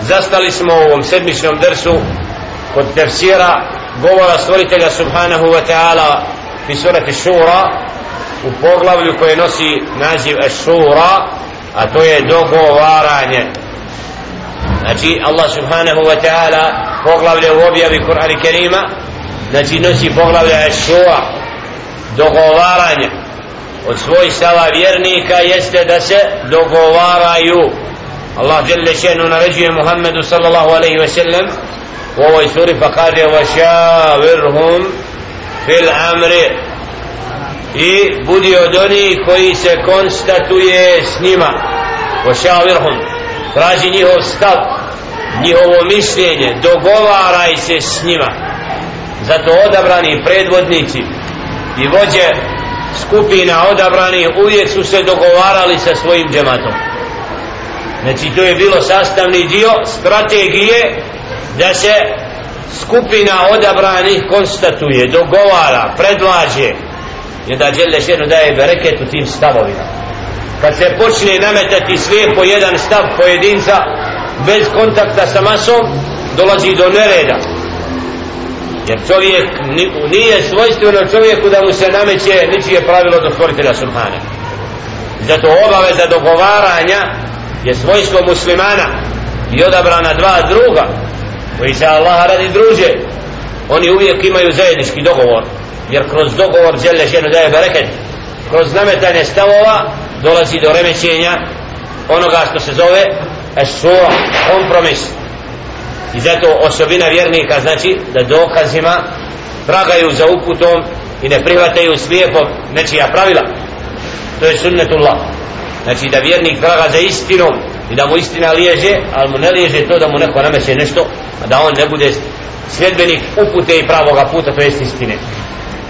zastali smo u ovom sedmičnom dersu kod tefsira govora stvoritelja subhanahu wa ta'ala fi surati šura u poglavlju koje nosi naziv šura a to je dogovaranje. Znači Allah subhanahu wa ta'ala poglavlje u objavi Kur'ana Kerima znači nosi poglavlje šura dogovaranje. Od svojstava vjernika jeste da se dogovaraju. الله Muhammedu sallallahu نرجي محمد صلى الله عليه وسلم وهو يسوري فقاد وشاورهم fil amri. I budi od onih koji se konstatuje s njima. Ošavirhom traži njihov stav njihovo mišljenje. Dogovaraj se s njima. Zato odabrani predvodnici i vođe skupina odabrani uvijek su se dogovarali sa svojim džematom znači to je bilo sastavni dio strategije da se skupina odabranih konstatuje, dogovara, predlaže. I da Đele Šenu daje bereket u tim stavovima. Kad se počne nametati sve po jedan stav pojedinca bez kontakta sa masom dolazi do nereda. Jer čovjek nije svojstveno čovjeku da mu se nameće ničije pravilo do stvoritelja subhane zato obaveza dogovaranja je svojstvo muslimana i odabrana dva druga koji se Allaha radi druže oni uvijek imaju zajednički dogovor jer kroz dogovor žele ženu daje bereket. Kroz nametanje stavova dolazi do remećenja onoga što se zove esura, kompromis. I zato osobina vjernika znači da dokazima tragaju za uputom i ne prihvataju slijepo nečija pravila. To je sunnetullah znači da vjernik traga za istinom i da mu istina liježe ali mu ne liježe to da mu neko nameće nešto a da on ne bude sljedbenik upute i pravoga puta to jest istine.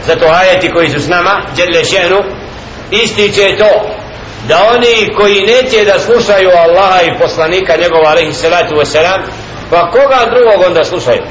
Zato ajeti koji su s nama djedle šenu ističe to da oni koji neće da slušaju Allaha i poslanika njegova alaihi salatu wasalam pa koga drugog onda slušaju?